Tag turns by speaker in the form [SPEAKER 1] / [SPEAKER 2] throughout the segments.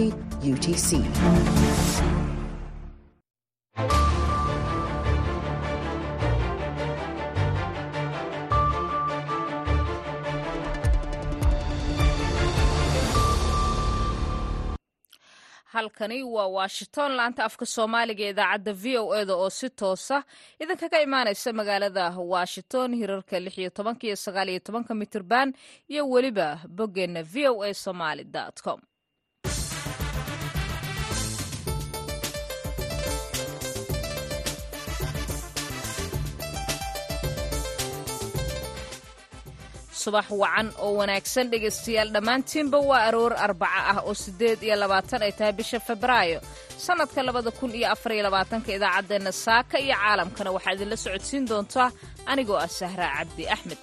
[SPEAKER 1] UTC.
[SPEAKER 2] halkani waa washington laanta afka soomaaliga ee idaacadda v o eda oo si toosa idinkaga imaanaysa magaalada washington hirarka lix iyo tobanka iyo sagaal iyo tobanka mitirban iyo weliba boggeenna v o a somaly com subax wacan oo wanaagsan. Dhegaystayaal dhammaantiinba waa aroor arbaca ah oo siddeed iyo labaatan ay tahay bisha febraayo. Sannadka labada kun iyo afar iyo labaatanka idaacaddeenna saaka iyo caalamkana waxaa idinla socodsiin doontaa anigoo ah sahraa cabdi axmed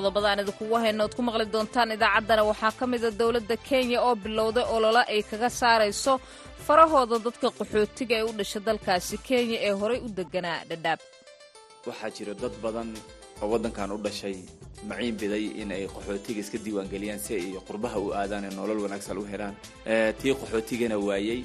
[SPEAKER 2] qodobada aan idinkugu hayno oad ku maqli doontaan idaacaddana waxaa ka mida dowladda kenya oo bilowday olole ay kaga saarayso farahooda dadka qaxootiga ee u dhasha dalkaasi kenya ee horay u deganaa dhadhaab.
[SPEAKER 3] Waxaa jira dad badan oo waddankan u dhashay maciin biday in ay qaxootiga iska diiwaangeliyaan si ay qurbaha u aadaan ee nolol wanaagsan u helaan. Tii qaxootigana waayey.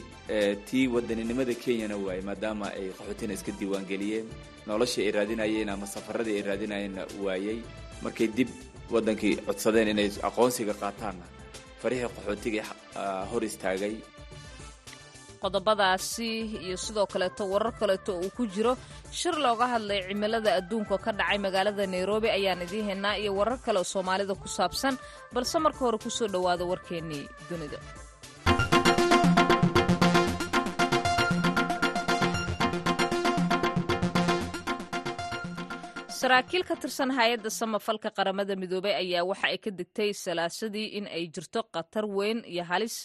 [SPEAKER 3] Tii wadaninimada kenyana waayey maadaama ay qaxootina iska diiwaangeliyeen noloshii ay raadinayeen ama safaradii ay raadinayeenna waayey markay dib waddankii codsadeen inay aqoonsiga qaataanna farihii qaxootiga hor istaagay.
[SPEAKER 2] Qodobadaasi iyo sidoo kaleeto warar kaleeto uu ku jiro shir looga hadlay cimilada adduunka ka dhacay magaalada nairobi ayaan idiin haynaa iyo warar kale oo soomaalida ku saabsan balse marka hore ku soo dhowaada warkeennii dunida saraakiil ka tirsan hay'adda samafalka qaramada midoobay ayaa waxa ay ka digtay salaasadii in ay jirto khatar weyn iyo halis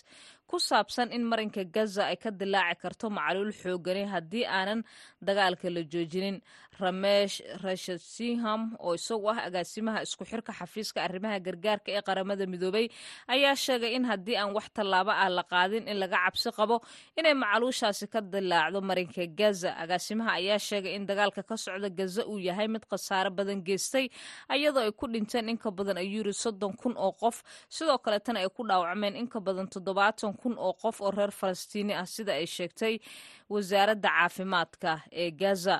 [SPEAKER 2] ku saabsan in marinka gaza ay ka dilaaci karto macaluul xoogani haddii aanan dagaalka la joojinin. Ramesh rashasinham oo isagu ah agaasimaha isku xirka xafiiska arrimaha gargaarka ee qaramada midoobay ayaa sheegay in haddii aan wax tallaabo ah la qaadin in laga cabsi qabo inay macaluushaasi ka dilaacdo marinka gaza. Agaasimaha ayaa sheegay in dagaalka ka socda gaza uu yahay mid khasaaro badan geystay ayadoo ay ku dhinteen in ka badan ayuu soddon kun oo qof. Sidoo kaletana ay ku dhaawacmeen in ka badan toddobaatan kun oo qof oo reer falastiini ah sida ay sheegtay wasaaradda caafimaadka ee gaza.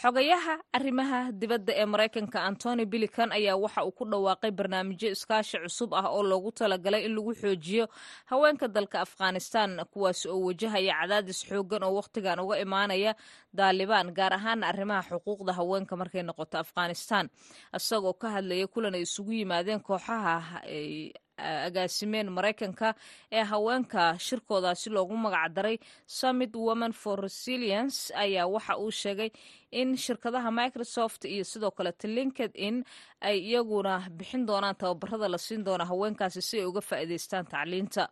[SPEAKER 2] Xogayaha arrimaha dibadda ee maraykanka antony bilikan ayaa waxa uu ku dhawaaqay barnaamijyo iskaashi cusub ah oo loogu talagalay in lagu xoojiyo haweenka dalka afghanistan kuwaasi oo wajahaya cadaadis xoogan oo wakhtigan uga imaanaya daalibaan gaar ahaana arrimaha xuquuqda haweenka markay noqoto afghanistan. Isagoo ka hadlaya kulan ay isugu yimaadeen kooxaha agaasimeen maraykanka ee haweenka shirkoodaasi loogu magacdaray summit women for resilience ayaa waxa uu sheegay in shirkadaha microsoft iyo sidoo kaleto linked in ay iyaguna bixin doonaan tababarada la siin doona haweenkaasi si ay uga faa'iidaystaan tacliinta.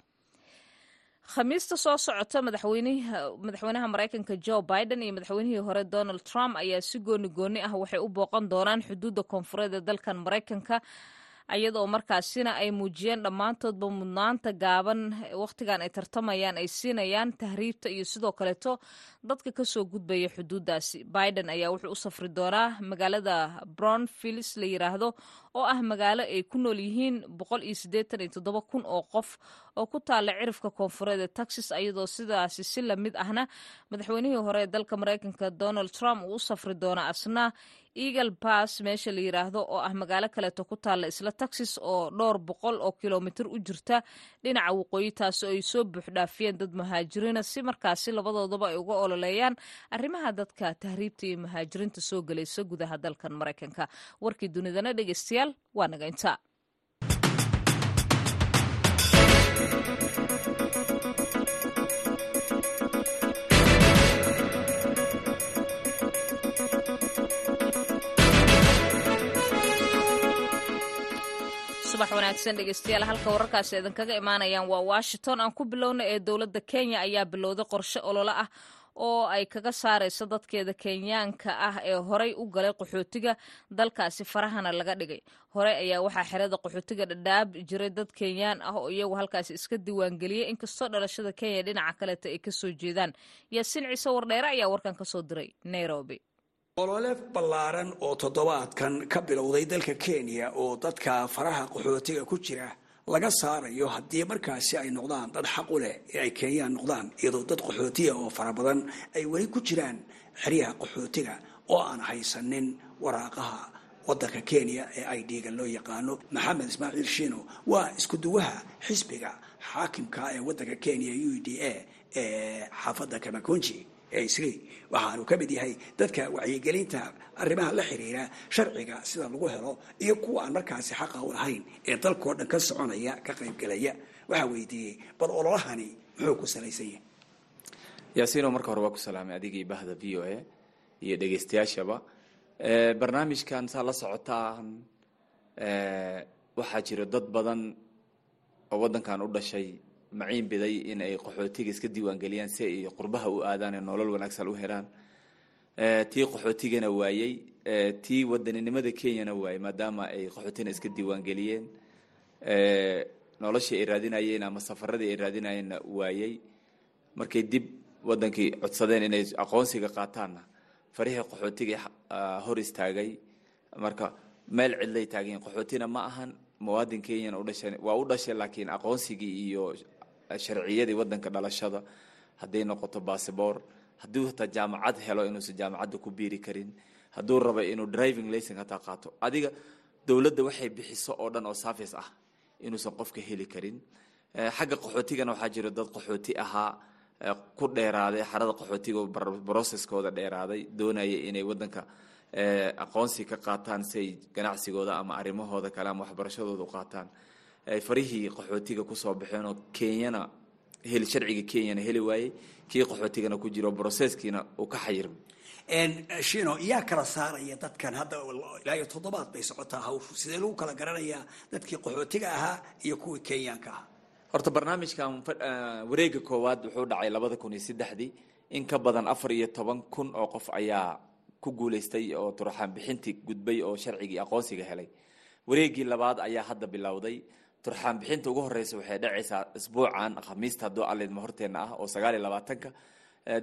[SPEAKER 2] Khamiista soo socota madaxweynaha maraykanka joe biden iyo madaxweynihii hore donald trump ayaa si gooni gooni ah waxay u booqan doonaan xuduudda koonfureed ee dalkan maraykanka iyadoo markaasina ay muujiyeen dhammaantoodba mudnaanta gaaban wakhtigan ay tartamayaan ay siinayaan tahriibta iyo sidoo kaleeto dadka ka soo gudbaya xuduuddaasi. Biden ayaa wuxuu u safri doonaa magaalada brownfields la yiraahdo oo ah magaalo ay ku nool yihiin kun oo qof oo ku taala cirifka koonfureed ee texas iyadoo sidaasi si la mid ahna madaxweynihii hore ee dalka maraykanka donald trump uu u safri doona asna eagle bass meesha la yiraahdo oo ah magaalo kaleeto ku taalla isla texas oo dhowr boqol oo kilomitir u jirta dhinaca waqooyi taasi oo ay soo buuxdhaafiyeen dad muhaajiriina si markaasi labadoodaba ay uga ololeeyaan arrimaha dadka tahriibta iyo muhaajiriinta soo gelaysa gudaha dalkan maraykanka. Warkii dunidana dhegeystayaal waa naga intaa subax wanaagsan dhegeystayaal halka wararkaasi idinkaga imaanayaan waa washington. Aan ku bilowna ee dowladda kenya ayaa bilowday qorshe ololo ah oo ay kaga saarayso dadkeeda kenyaanka ah ee horey u galay qaxootiga dalkaasi farahana laga dhigay. Hore ayaa waxaa xerada qaxootiga dhadhaab jiray dad kenyaan ah oo iyagu halkaasi iska diiwaangeliyay. Inkastoo dhalashada kenya dhinaca kaleeta ay ka soo jeedaan. Yaasiin ciise wardheere ayaa warkan ka soo diray nairobi
[SPEAKER 1] olole ballaaran oo toddobaadkan ka bilowday dalka kenya oo dadka faraha qaxootiga ku jira laga saarayo haddii markaasi ay noqdaan dad xaq u leh ee ay kenyaan noqdaan iyadoo dad qaxootiya oo fara badan ay weli ku jiraan xeryaha qaxootiga oo aan haysanin waraaqaha wadanka kenya ee ay dhiiga loo yaqaano maxamed ismaaciil shiino waa isku duwaha xisbiga xaakimka ee wadanka kenya u d a ee xaafadda kamakonji waxaanu ka mid yahay dadka wacyigelinta arrimaha la xiriira sharciga sida lagu helo iyo kuwa aan markaasi xaqa u lahayn ee dalkao dhan ka soconaya ka qaybgelaya waxaa weydiiyey bal ololahani muxuu ku salaysan yahay
[SPEAKER 3] yaasiino marka hore waa ku salaamay adigii bahda v o a iyo dhegeystayaashaba. Barnaamijkan saa la socotaan waxaa jira dad badan oo waddankan u dhashay maciin biday in ay qaxootiga iska diiwaangeliyaan si ay qurbaha u aadaan ee nolol wanaagsan u helaan. Tii qaxootigana waayey. Tii wadaninimada kenyana waayey maadaama ay qaxootina iska diiwaangeliyeen. Noloshii ay raadinayeen ama safaradii ay raadinayeenna waayey. Markay dib wadankii codsadeen inay aqoonsiga qaataanna farihii qaxootiga hor istaagay. Marka meel cidlay taageen qaxootina ma ahan muwaadin kenyan u dhashay waa u dhashay laakiin aqoonsigii iyo sharciyadii wadanka dhalashada hadday noqoto bassabor hadduu hataa jaamacad helo inuusan jaamacadda ku biiri karin hadduu rabo inuu driving licen hataa qaato. Adiga dowladda waxay bixiso oo dhan oo service ah inuusan qofka heli karin. Xagga qaxootigana waxaa jira dad qaxooti ahaa ku dheeraaday xarada qaxootiga broceskooda dheeraaday doonaya inay wadanka aqoonsi ka qaataan si ay ganacsigooda ama arrimahooda kale ama waxbarashadooda u qaataan farihii qaxootiga ku soo baxeen oo kenyana heli sharciga kenyana heli waayey kii qaxootigana ku jiro broceskiina uu ka xayirmay
[SPEAKER 1] shino yaa kala saaraya dadkan hadda ilaa iyo toddobaad bay socotaa hawshu. Sidee lagu kala garanayaa dadkii qaxootiga ahaa iyo kuwii kenyaanka ahaa?
[SPEAKER 3] Horta barnaamijkan wareega koowaad wuxuu dhacay labada kun iyo saddexdii in ka badan afar iyo toban kun oo qof ayaa ku guulaystay oo turxaan bixintii gudbay oo sharcigii aqoonsiga helay. Wareegii labaad ayaa hadda bilowday turxaan bixinta ugu horeysa waxay dhacaysaa isbuucan khamiista hadduu alidma horteena ah oo sagaal iyo labaatanka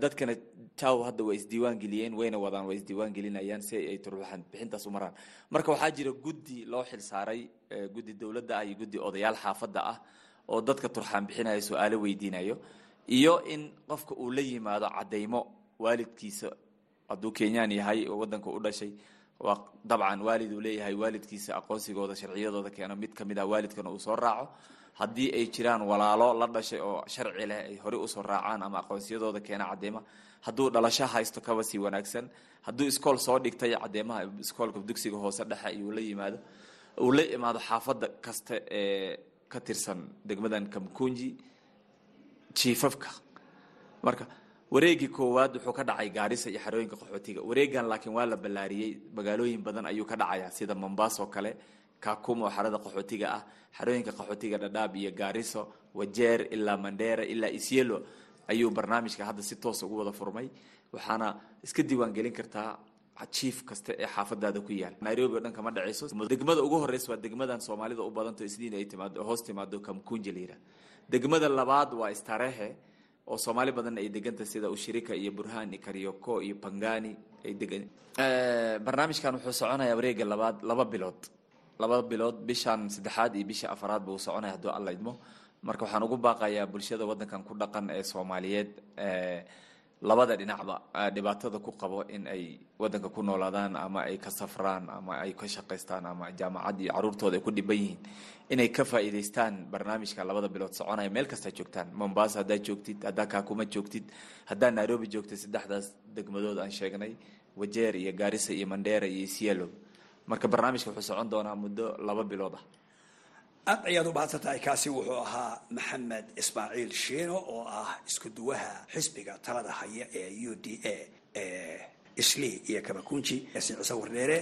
[SPEAKER 3] dadkana jaw hadda way isdiiwaan geliyeen wayna wadaan way isdiiwaan gelinayaan si ay turxaan bixintaas u maraan. Marka waxaa jira guddi loo xil saaray guddi dowladda ah iyo guddi odayaal xaafadda ah oo dadka turxaan bixinaya su'aalo weydiinayo. Iyo in qofka uu la yimaado cadeymo waalidkiisa hadduu kenyaan yahay oo wadanka u dhashay waa dabcan waalid uu leeyahay waalidkiisa aqoonsigooda sharciyadooda keeno mid ka mid ah waalidkana uu soo raaco. Haddii ay jiraan walaalo la dhashay oo sharci leh ay horey u soo raacaan ama aqoonsiyadooda keena cadeyma hadduu dhalasho haysto kaba sii wanaagsan. Hadduu iskool soo dhigtay cadeymaha iskoolka dugsiga hoose dhexe iyuu la yimaado. Uu la imaado xaafadda kasta ee ka tirsan degmadan kamkunji jiifafka marka wareegii koowaad wuxuu ka dhacay gaarisa iyo xarooyinka qaxootiga. Wareegan laakiin waa la ballaariyey. Magaalooyin badan ayuu ka dhacaya sida mombasa oo kale kakum oo xarada qaxootiga ah xarooyinka qaxootiga dhadhaab iyo gaariso wajeer ilaa mandera ilaa isyelo ayuu barnaamijka hadda si toosa ugu wada furmay. Waxaana iska diiwaan gelin kartaa jiif kasta ee xaafadaada ku yaal. Nairobi o dhan kama dhacayso. Degmada ugu horeysa waa degmadan soomaalida u badanto isniin ay timaado hoos timaado yidhaha degmada labaad waa starehe oo soomaali badanna ay deganta sida ushirika iyo burhaan iyo karyoko iyo pangani ay degan barnaamijkan wuxuu soconayaa wareega labaad laba bilood. Laba bilood bishan saddexaad iyo bisha afaraad buu soconaya hadduu alla idmo. Marka waxaan ugu baaqayaa bulshada wadankan ku dhaqan ee soomaaliyeed labada dhinacba dhibaatada ku qabo in ay wadanka ku noolaadaan ama ay ka safraan ama ay ka shaqaystaan ama jaamacad iyo caruurtooda ay ku dhiban yihiin. Inay ka faa'iidaystaan barnaamijka labada bilood soconaya meel kastaa joogtaan. Mombasa haddaad joogtid haddaa kaakuma joogtid haddaa nairobi joogtid saddexdaas degmadood aan sheegnay wajeer iyo gaarisa iyo mandera iyo isielo marka barnaamijka wuxuu socon doonaa muddo laba bilood ah
[SPEAKER 1] aad ayaad u mahadsan tahay kaasi wuxuu ahaa maxamed ismaaciil shiino oo ah isku duwaha xisbiga talada haya ee u d a ee isli iyo kamakunji yaasiin ciise wardheere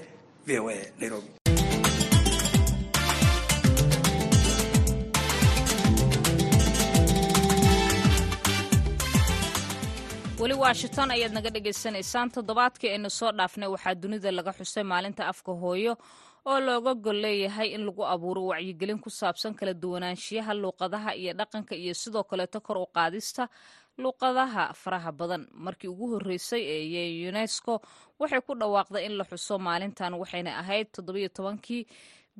[SPEAKER 1] v o a nairobi.
[SPEAKER 2] Weli washington ayaad naga dhagaysanaysaan toddobaadkii aynu soo dhaafnay waxaa dunida laga xusay maalinta afka hooyo oo looga gol leeyahay in lagu abuuro wacyigelin ku saabsan kala duwanaanshiyaha luuqadaha iyo dhaqanka iyo sidoo kaleeto kor u qaadista luuqadaha faraha badan. Markii ugu horreysay ee unesco waxay ku dhawaaqday in la xuso maalintan waxayna ahayd toddobiyo tobankii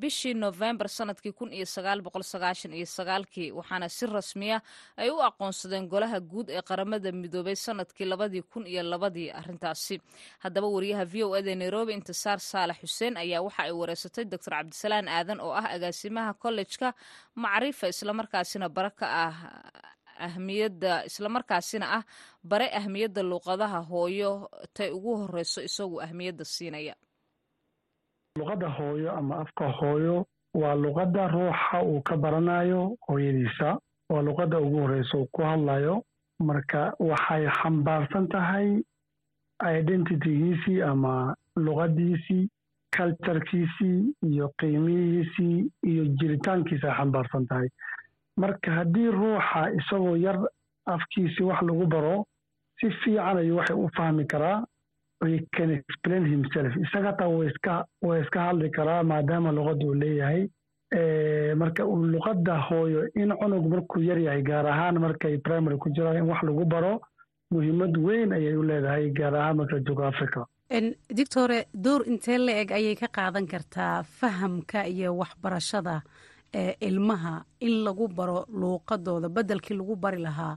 [SPEAKER 2] bishii nofembar sannadkii kun iyo sagaal boqol sagaashan iyo sagaalkii waxaana si rasmiya ay u aqoonsadeen golaha guud ee qaramada midoobay sannadkii labadii kun iyo labadii arrintaasi. Haddaba wariyaha v o eda nairobi intisaar saalax xuseen ayaa waxa ay wareysatay doctor cabdisalaan aadan oo ah agaasimaha kollejka macrifa islamarkaasina bara ah ahmiyadda islamarkaasina ah bare ahmiyadda luuqadaha hooyo tay ugu horeyso isagu ahmiyadda siinaya
[SPEAKER 4] luqadda hooyo ama afka hooyo waa luqadda ruuxa uu ka baranayo hooyadiisa waa luqadda ugu horreysa uu ku hadlayo. Marka waxay xambaarsan tahay identitygiisii ama luqaddiisii culturekiisii iyo qiimihiisii iyo jiritaankiisa ay xambaarsan tahay. Marka haddii ruuxa isagoo yar afkiisii wax lagu baro si fiican ayuu waxay u fahmi karaa can explain himself isaga taa waa iska hadli karaa maadaama luqadda uu leeyahay marka luqadda hooyo in cunug markuu yar yahay gaar ahaan markay primary ku jiraan in wax lagu baro muhiimad weyn ayay u leedahay gaar ahaan marka joogo africa.
[SPEAKER 5] Dictore door intee la eg ayay ka qaadan kartaa fahamka iyo waxbarashada ilmaha in lagu baro luuqadooda beddelkii lagu bari lahaa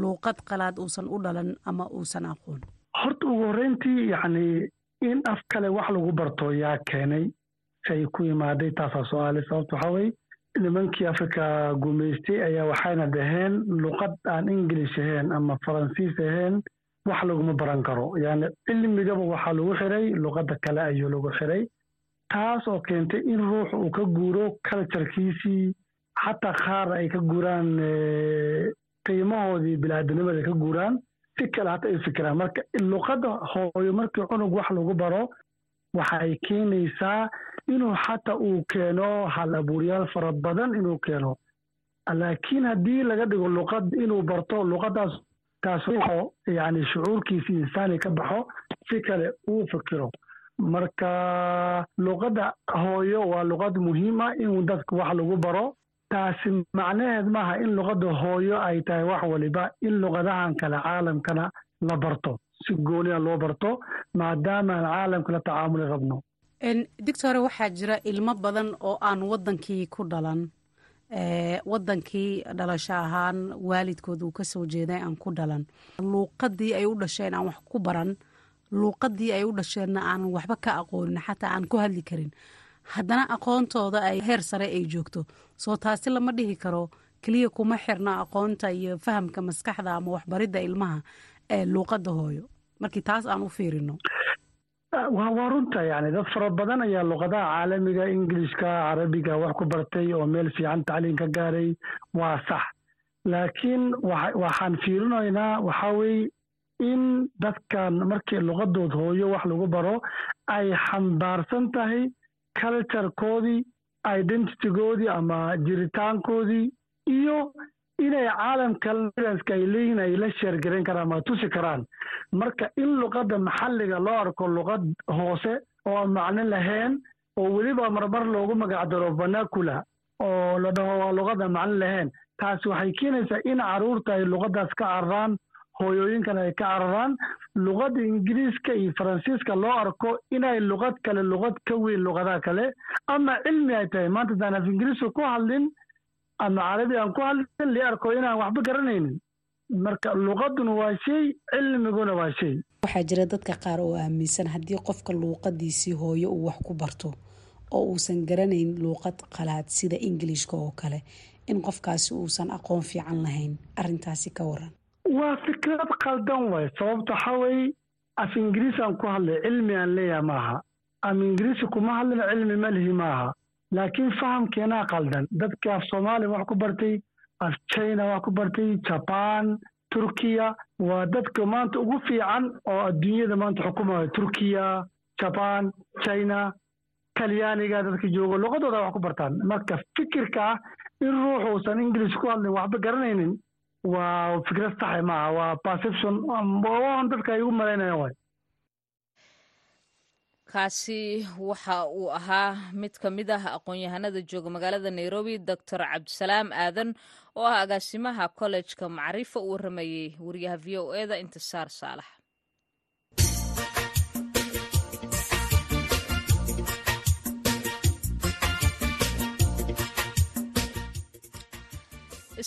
[SPEAKER 5] luuqad qalaad uusan u dhalan ama uusan aqoon
[SPEAKER 4] horta ugu horreyntii yacni in af kale wax lagu barto yaa keenay say ku imaaday taasaa su'aale sababta waxaa weye nimankii afrika gumaystay ayaa waxayna dhaheen luqad aan ingilish ahayn ama faransiis ahayn wax laguma baran karo. Yani cilmigaba waxaa lagu xiray luqadda kale ayuu lagu xiray taas oo keentay in ruuxu uu ka guuro culturekiisii xataa qaar ay ka guuraan qiimahoodii bilaadanimada ka guuraan si kale hata ay fikiraan marka luqadda hooyo markii cunug wax lagu baro waxay keenaysaa inuu xataa uu keeno hal abuuryaal fara badan inuu keeno. Laakiin haddii laga dhigo luqad inuu barto luqaddaas taas yani shucuurkiisi insaani ka baxo si kale uu fikiro. Marka luqadda hooyo waa luqad muhiima in dadka wax lagu baro taasi macnaheed maaha in luqadda hooyo ay tahay wax waliba in luqadahan kale caalamkana la barto si gooniya loo barto maadaama aan caalamka la tacaamuli rabno.
[SPEAKER 5] Doctore waxaa jira ilmo badan oo aan waddankii ku dhalan. Waddankii dhalasho ahaan waalidkood uu ka soo jeeday aan ku dhalan. Luuqadii ay u dhasheen aan wax ku baran. Luuqadii ay u dhasheenna aan waxba ka aqoonin xataa aan ku hadli karin haddana aqoontooda ay heer sare ay joogto soo taasi lama dhihi karo. Keliya kuma xirna aqoonta iyo fahamka maskaxda ama waxbaridda ilmaha ee luuqadda hooyo. Markii taas aan u fiirino.
[SPEAKER 4] Waa runta yani dad fara badan ayaa luqadaha caalamiga ingilishka carabiga wax ku bartay oo meel fiican tacliin ka gaaray. Waa sax. Laakiin waxaan fiirinaynaa waxaa weye in dadkan markii luqadood hooyo wax lagu baro ay xambaarsan tahay culturekoodii identitygoodii ama jiritaankoodii iyo inay caalamka lidanska ay leeyihiin ay la sheergarayn karaan ama tusi karaan. Marka in luqadda maxalliga loo arko luqad hoose oo aan macno lahayn oo weliba marmar loogu magacdaro vanacula oo la dhaho waa luqadda macno lahayn taasi waxay keenaysaa in carruurta ay luqaddaas ka cararaan hooyooyinkan ay ka cararaan luqadda ingiriiska iyo faransiiska loo arko inay luqad kale luqad ka weyn luqadaha kale. Ama cilmi ay tahay maanta daan af ingiriiska ku hadlin ama carabi aan ku hadlin li arko inaan waxba garanaynin. Marka luqaduna waa shay cilmiguna waa shay.
[SPEAKER 5] Waxaa jira dadka qaar oo aaminsan haddii qofka luuqadiisii hooyo uu wax ku barto oo uusan garanayn luuqad qalaad sida ingilishka oo kale in qofkaasi uusan aqoon fiican lahayn. Arintaasi ka waran
[SPEAKER 4] waa fikrad qaldan waay sababta waxaa weye af ingiriis aan ku hadlay cilmi aan leeyaha maaha. Ama ingiriisi kuma hadlina cilmi malihi maaha. Laakiin fahamkeenaa qaldan. Dadkii af soomaaliya wax ku bartay af china wax ku bartay jaban turkiya waa dadka maanta ugu fiican oo adduunyada maanta xukumayo turkiya jaban china talyaaniga dadka joogo luqadooda wax ku bartaan. Marka fikirka ah in ruuxuusan ingilish ku hadlin waxba garanaynin waa fikrad saxa maaha. Waa perception waan dadka ay ugu malaynayaan waay.
[SPEAKER 2] Kaasi waxa uu ahaa mid ka mid ah aqoon-yahanada jooga magaalada nairobi doctor cabdisalaam aadan oo ah agaasimaha kollejka macrifa uu waramayey wariyaha v o e da intisaar saalax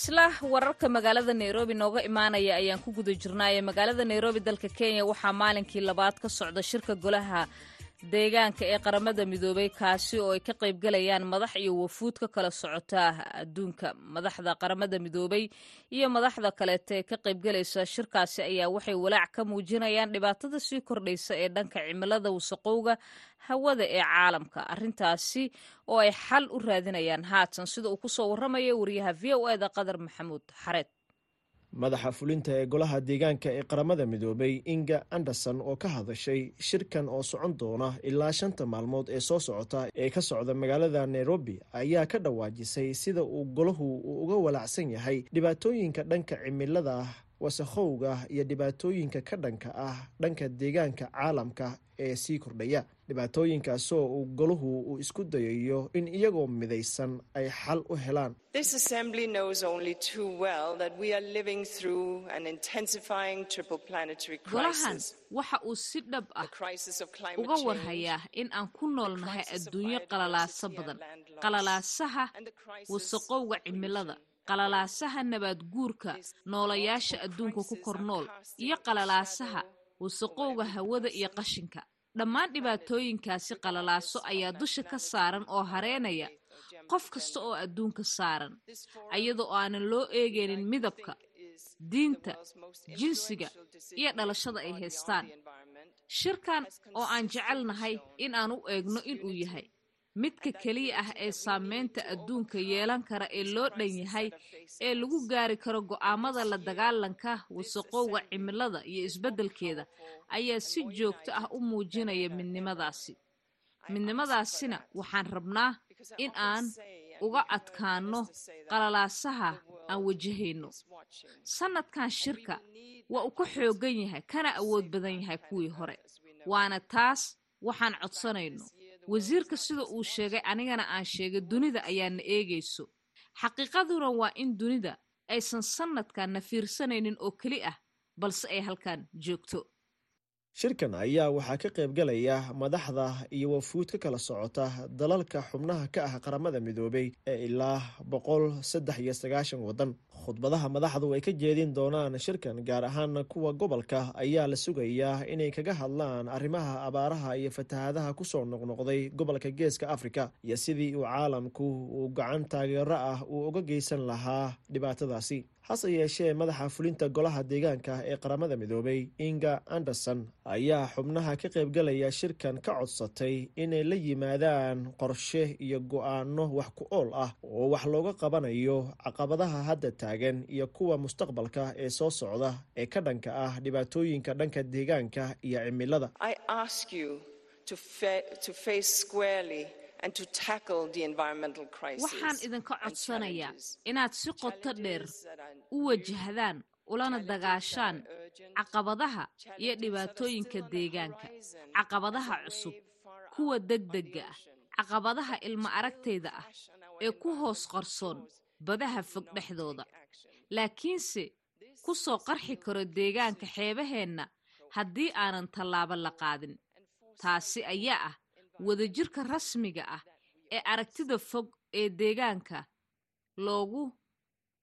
[SPEAKER 2] isla wararka magaalada nairobi nooga imaanaya ayaan ku guda jirnaaye magaalada nairobi dalka kenya. Waxaa maalinkii labaad ka socda shirka golaha deegaanka ee qaramada midoobay kaasi oo ay ka qaybgalayaan madax iyo wafuud ka kala socota adduunka. Madaxda qaramada midoobay iyo madaxda kaleeta ee ka qaybgalaysa shirkaasi ayaa waxay walaac ka muujinayaan dhibaatada sii kordhaysa ee dhanka cimilada wasaqowga hawada ee caalamka. Arrintaasi oo ay xal u raadinayaan haatan sida uu ku soo warramaya wariyaha v o e da qadar maxamuud xareed
[SPEAKER 6] madaxa fulinta ee golaha deegaanka ee qaramada midoobay inga anderson oo ka hadashay shirkan oo socon doona ilaa shanta maalmood ee soo socota ee ka socda magaalada nairobi ayaa ka dhawaajisay sida uu golahu uu uga walacsan yahay dhibaatooyinka dhanka cimilada wasakhowga iyo dhibaatooyinka ka dhanka ah dhanka deegaanka caalamka ee sii kordhaya. Dhibaatooyinkaasoo uu golahu uu isku dayayo in iyagoo midaysan ay xal u helaan.
[SPEAKER 2] Golahan waxa uu si dhab ah uga warhayaa in aan ku noolnahay adduunyo qalalaaso badan. qalalaasaha wasaqowga cimilada qalalaasaha nabaad guurka noolayaasha adduunka ku kor nool iyo qalalaasaha wasaqowga hawada iyo qashinka. Dhammaan dhibaatooyinkaasi qalalaaso ayaa dusha ka saaran oo hareenaya qof kasta oo adduunka saaran ayadoo aanan loo eegaynin midabka diinta jinsiga iyo dhalashada ay haystaan. shirkan oo aan jecelnahay in aan u eegno inuu yahay midka keliya ah ee saameynta adduunka yeelan kara ee loo dhan yahay ee lagu gaari karo go'aamada la dagaalanka wasaqowga cimilada iyo isbeddelkeeda ayaa si joogto ah u muujinaya midnimadaasi. Midnimadaasina waxaan rabnaa in aan uga adkaanno qalalaasaha aan wajahayno. Sannadkan shirka waa uu ka xooggan yahay kana awood badan yahay kuwii hore waana taas waxaan codsanayno wasiirka sida uu sheegay anigana aan sheegay dunida ayaana eegayso. Xaqiiqaduna waa in dunida aysan sannadkan na fiirsanaynin oo keli ah balse ay halkan joogto
[SPEAKER 6] shirkan ayaa waxaa ka qaybgalaya madaxda iyo wafuud ka kala socota dalalka xubnaha ka ah qaramada midoobay ee ilaa boqol saddex iyo sagaashan waddan. Khudbadaha madaxdu ay ka jeedin doonaan shirkan gaar ahaan kuwa gobolka ayaa la sugayaa inay kaga hadlaan arrimaha abaaraha iyo fatahaadaha ku soo noqnoqday gobolka geeska afrika iyo sidii uu caalamku uu gacan taageero ah uu uga geysan lahaa dhibaatadaasi hase yeeshee madaxa fulinta golaha deegaanka ee qaramada midoobay inga anderson ayaa xubnaha ka qaybgalaya shirkan ka codsatay inay la yimaadaan qorshe iyo go'aano wax ku ool ah oo wax looga qabanayo caqabadaha hadda taagan iyo kuwa mustaqbalka ee soo socda ee ka dhanka ah dhibaatooyinka dhanka deegaanka iyo cimilada
[SPEAKER 2] waxaan idinka codsanayaa inaad si qoto dheer u wajahdaan ulana dagaashaan caqabadaha iyo dhibaatooyinka deegaanka. caqabadaha cusub kuwa degdega ah. caqabadaha ilmo aragtayda ah ee ku hoos qarsoon badaha fog dhexdooda laakiinse ku soo qarxi karo deegaanka xeebaheenna haddii aanan tallaabo la qaadin. taasi ayaa ah wadajirka rasmiga ah ee aragtida fog ee deegaanka loogu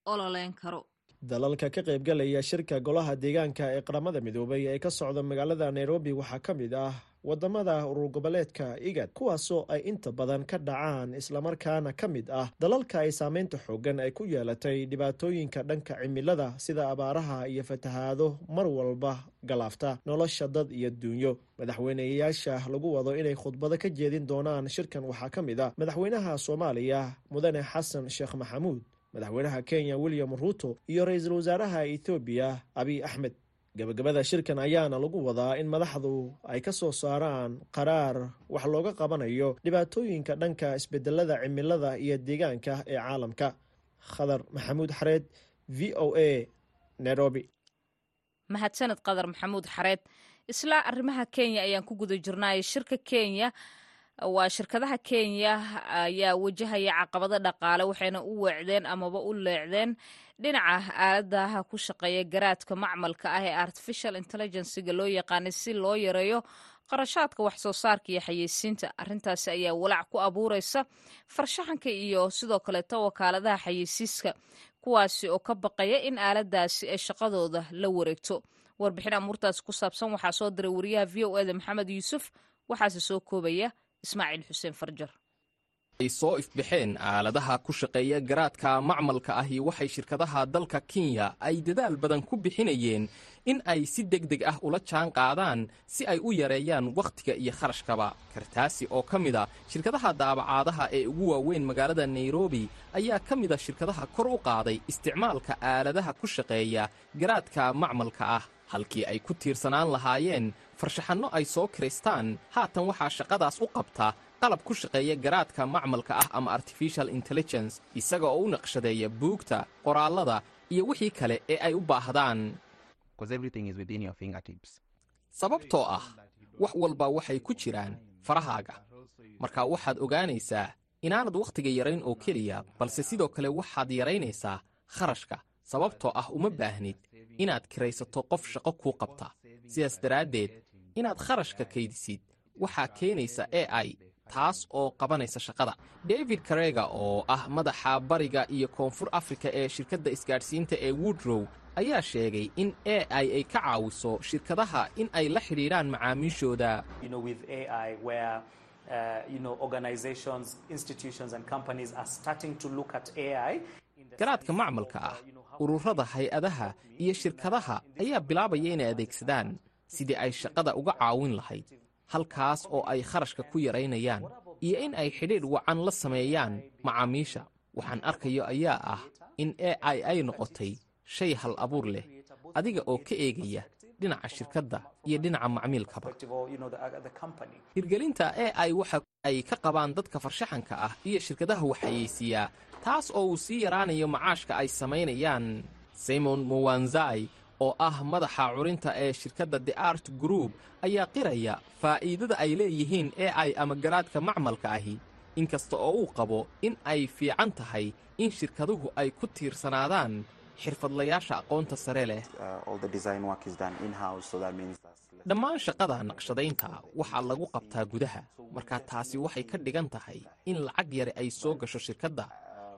[SPEAKER 2] ololeyn karo.
[SPEAKER 6] Dalalka ka qaybgalaya shirka golaha deegaanka ee qaramada midoobay ee ka socda magaalada nairobi waxaa ka mid ah waddamada urur goboleedka igad kuwaasoo ay inta badan ka dhacaan islamarkaana ka mid ah dalalka ay saameynta xoogan ay ku yeelatay dhibaatooyinka dhanka cimilada sida abaaraha iyo fatahaado mar walba galaafta nolosha dad iyo duunyo. Madaxweyneyaasha lagu wado inay khudbado ka jeedin doonaan shirkan waxaa ka mid ah madaxweynaha soomaaliya mudane xasan sheekh maxamuud madaxweynaha kenya william ruuto iyo ra'iisul wasaaraha ethoobiya abiy axmed gabagabada shirkan ayaana lagu wadaa in madaxdu ay ka soo saaraan qaraar wax looga qabanayo dhibaatooyinka dhanka isbedelada cimilada iyo deegaanka ee caalamka. Khadar maxamuud xareed v o a nairobi.
[SPEAKER 2] Mahadsaned qadar maxamuud xareed isla arrimaha kenya ayaan ku guda jirnaaye shirka kenya waa shirkadaha kenya ayaa wajahaya caqabado dhaqaale waxayna u weecdeen amaba u leecdeen dhinaca aaladaha ku shaqeeya garaadka macmalka ah ee artificial intelligencega loo yaqaanay si loo yareeyo qarashaadka wax soo saarka iyo xayeysiinta. Arrintaasi ayaa walaac ku abuureysa farshaxanka iyo sidoo kaleeto wakaaladaha xayeysiiska kuwaasi oo ka baqaya in aaladaasi ay shaqadooda la wareegto. Warbixin amuurtaasi ku saabsan waxaa soo diray wariyaha v o eda maxamed yuusuf waxaase soo koobaya ismaaciil xuseen farjar.
[SPEAKER 7] Ay soo ifbaxeen aaladaha ku shaqeeya garaadka macmalka ahi waxay shirkadaha dalka kenya ay dadaal badan ku bixinayeen in ay si deg deg ah ula jaan qaadaan si ay u yareeyaan wakhtiga iyo kharashkaba. Kartaasi oo ka mid a shirkadaha daabacaadaha ee ugu waaweyn magaalada nairobi ayaa ka mid a shirkadaha kor u qaaday isticmaalka aaladaha ku shaqeeya garaadka macmalka ah halkii ay ku tiirsanaan lahaayeen farshaxanno ay soo kiraystaan haatan waxaa shaqadaas u qabta qalab ku shaqeeya garaadka macmalka ah ama artificial intelligence isaga oo u naqshadeeya buugta qoraallada iyo wixii kale ee ay u baahdaan. Sababtoo ah wax walba waxay ku jiraan farahaaga. Marka waxaad ogaanaysaa inaanad wakhtiga yarayn oo keliya balse sidoo kale waxaad yaraynaysaa kharashka sababtoo ah uma baahnid inaad kiraysato qof shaqo kuu qabta. Sidaas daraaddeed inaad kharashka kaydisid waxaa keenaysa e i taas oo qabanaysa shaqada. David karega oo ah madaxa bariga iyo koonfur afrika ee shirkadda isgaadhsiinta ee woodrow ayaa sheegay in e i ay ka caawiso shirkadaha in ay la xidhiidhaan macaamiishooda. Garaadka macmalka ah ururada hay'adaha iyo shirkadaha ayaa bilaabaya inay adeegsadaan sidii ay shaqada uga caawin lahayd halkaas oo ay kharashka ku yaraynayaan iyo in ay xidhiidh wacan la sameeyaan macaamiisha. Waxaan arkayo ayaa ah in e i ay noqotay shay hal abuur leh adiga oo ka eegaya dhinaca shirkadda iyo dhinaca macmiilkaba. Hirgelinta e i waxa ay ka qabaan dadka farshaxanka ah iyo shirkadaha waxayeysiiyaa taas oo uu sii yaraanayo macaashka ay samaynayaan simon mowanzai oo ah madaxa curinta ee shirkadda the art group ayaa qiraya faa'iidada ay leeyihiin e i ama garaadka macmalka ahi. Inkasta oo uu qabo in ay fiican tahay in shirkaduhu ay ku tiirsanaadaan xirfadlayaasha aqoonta sare leh. Dhammaan shaqada naqshadaynta waxaa lagu qabtaa gudaha. Markaa taasi waxay ka dhigan tahay in lacag yare ay soo gasho shirkadda.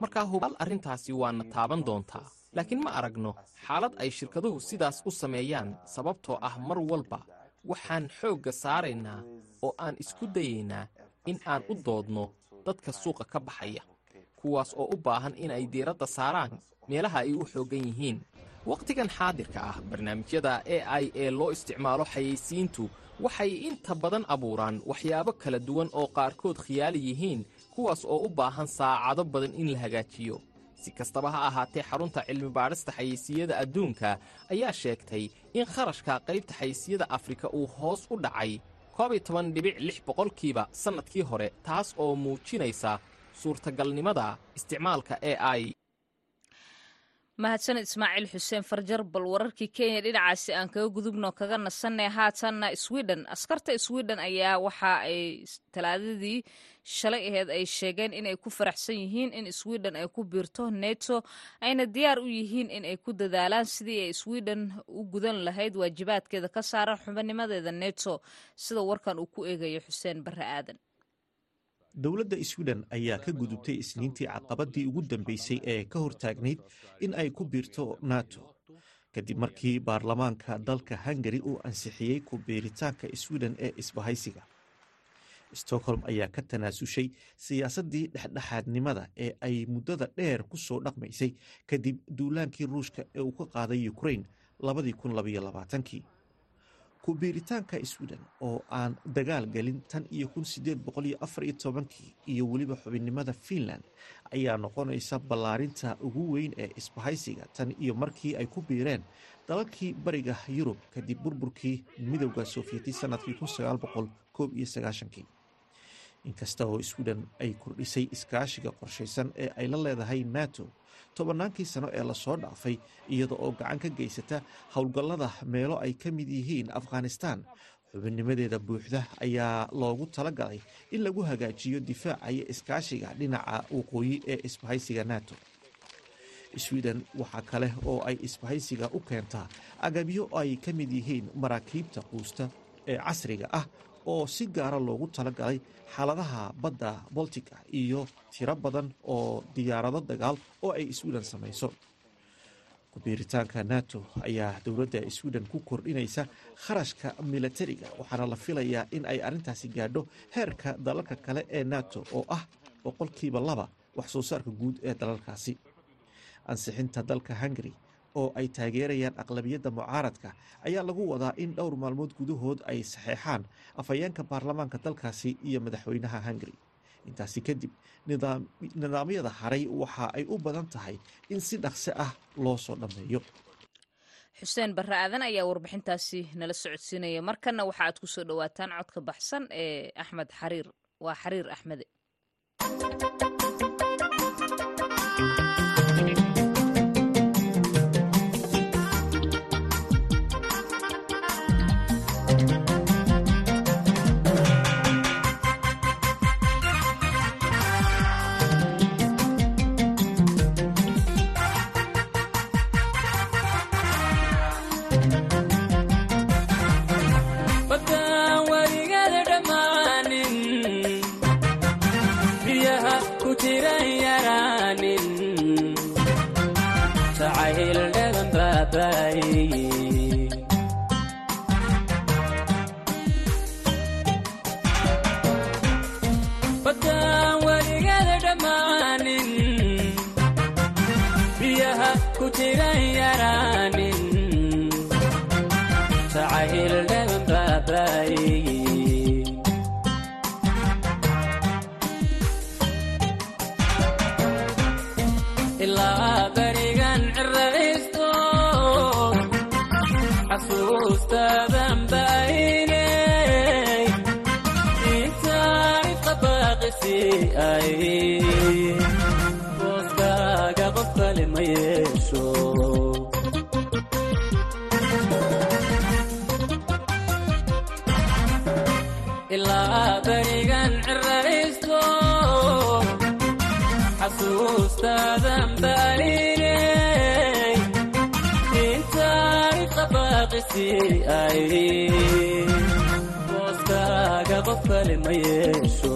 [SPEAKER 7] Markaa hubaal arrintaasi waana taaban doontaa laakiin ma aragno xaalad ay shirkaduhu sidaas u sameeyaan sababtoo ah mar walba waxaan xoogga saaraynaa oo aan isku dayaynaa in aan u doodno dadka suuqa ka baxaya kuwaas oo u baahan in ay diiradda saaraan meelaha ay u xooggan yihiin. Wakhtigan xaadirka ah barnaamijyada e i ee loo isticmaalo xayeysiintu waxay inta badan abuuraan waxyaabo kala duwan oo qaarkood khiyaali yihiin kuwaas oo u baahan saacado badan in la hagaajiyo. Si kastaba ha ahaatee xarunta cilmi-baadhista xayeysiiyada adduunka ayaa sheegtay in kharashka qaybta xayeysiiyada afrika uu hoos u dhacay. Koob iyo toban dhibic lix boqolkiiba sannadkii hore taas oo muujinaysa suurtagalnimada isticmaalka e i.
[SPEAKER 2] Mahadsaned ismaaciil xuseen farjar bal wararkii kenya dhinacaasi aan kaga gudubno kaga nasanay haatanna sweden. Askarta sweden ayaa waxa ay talaadadii shalay aheed ay sheegeen inay ku faraxsan yihiin in sweden ay ku biirto neto ayna diyaar u yihiin in ay ku dadaalaan sidii ay sweden u gudan lahayd waajibaadkeeda ka saaran xubinnimadeeda neto sida warkan uu ku eegayo xuseen barre aadan
[SPEAKER 8] dowladda sweden ayaa ka gudubtay isniintii caqabadii ugu dambeysay ee ka hortaagnayd in ay ku biirto nato. Kadib markii baarlamaanka dalka hungari uu ansixiyey ku biiritaanka sweden ee isbahaysiga. Stockholm ayaa ka tanaasushay siyaasaddii dhexdhexaadnimada ee ay muddada dheer ku soo dhaqmaysay kadib duulaankii ruushka ee uu ka qaaday ukrain kii ku biiritaanka sweden oo aan dagaal gelin tan iyo kun sideed boqol iyo afar iyo tobankii iyo weliba xubinnimada finland ayaa noqonaysa ballaarinta ugu weyn ee isbahaysiga tan iyo markii ay ku biireen dalalkii bariga yurub kadib burburkii midowda sofiyeeti sannadkii kun sagaal boqol koob iyo sagaashankii inkasta oo sweden ay kordhisay iskaashiga qorshaysan ee ay la leedahay nato tobannaankii sano ee la soo dhaafay iyada oo gacan ka geysata howlgallada meelo ay ka mid yihiin afghanistan xubinnimadeeda buuxda ayaa loogu talagalay in lagu hagaajiyo difaaca iyo iskaashiga dhinaca waqooyi ee isbahaysiga nato. Sweden waxaa kale oo ay isbahaysiga u keentaa agabyo ay ka mid yihiin maraakiibta quusta ee casriga ah oo si gaara loogu talagalay xaaladaha badda boltica iyo tiro badan oo diyaarado dagaal oo ay sweden samayso. Kubiiritaanka nato ayaa dowladda sweden ku kordhinaysa kharashka milatariga waxaana la filayaa in ay arrintaasi gaadho heerka dalalka kale ee nato oo ah boqolkiiba laba wax soo saarka guud ee dalalkaasi. Ansixinta dalka hungari oo ay taageerayaan aqlabiyadda mucaaradka ayaa lagu wadaa in dhowr maalmood gudahood ay saxeexaan afhayeenka baarlamaanka dalkaasi iyo madaxweynaha hungari intaasi kadib nidaamyada haray waxa ay u badan tahay in si dhaqso ah loo soo dhammeeyo.
[SPEAKER 9] Xuseen barre aadan ayaa warbixintaasi nala socodsiinaya. Markanna waxa aad ku soo dhowaataan codka baxsan ee axmed xariir. Waa xariir axmede berigan ciraysto xasuustaadan baalinay intay qabaqisi ayri booskaaga qof kale ma yeesho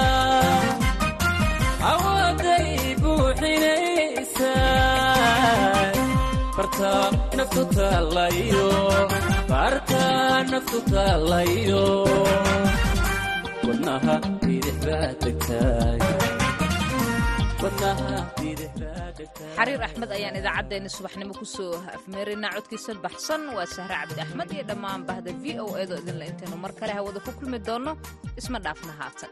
[SPEAKER 9] xariir axmed ayaan idaacaddeenna subaxnimo ku soo afmeeraynaa codkiisa baxsan. Waa sahre cabdi axmed iyo dhammaan bahda v o edo idinle intaynu mar kale hawada ku kulmi doonno isma dhaafna haatan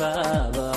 [SPEAKER 10] qalbiga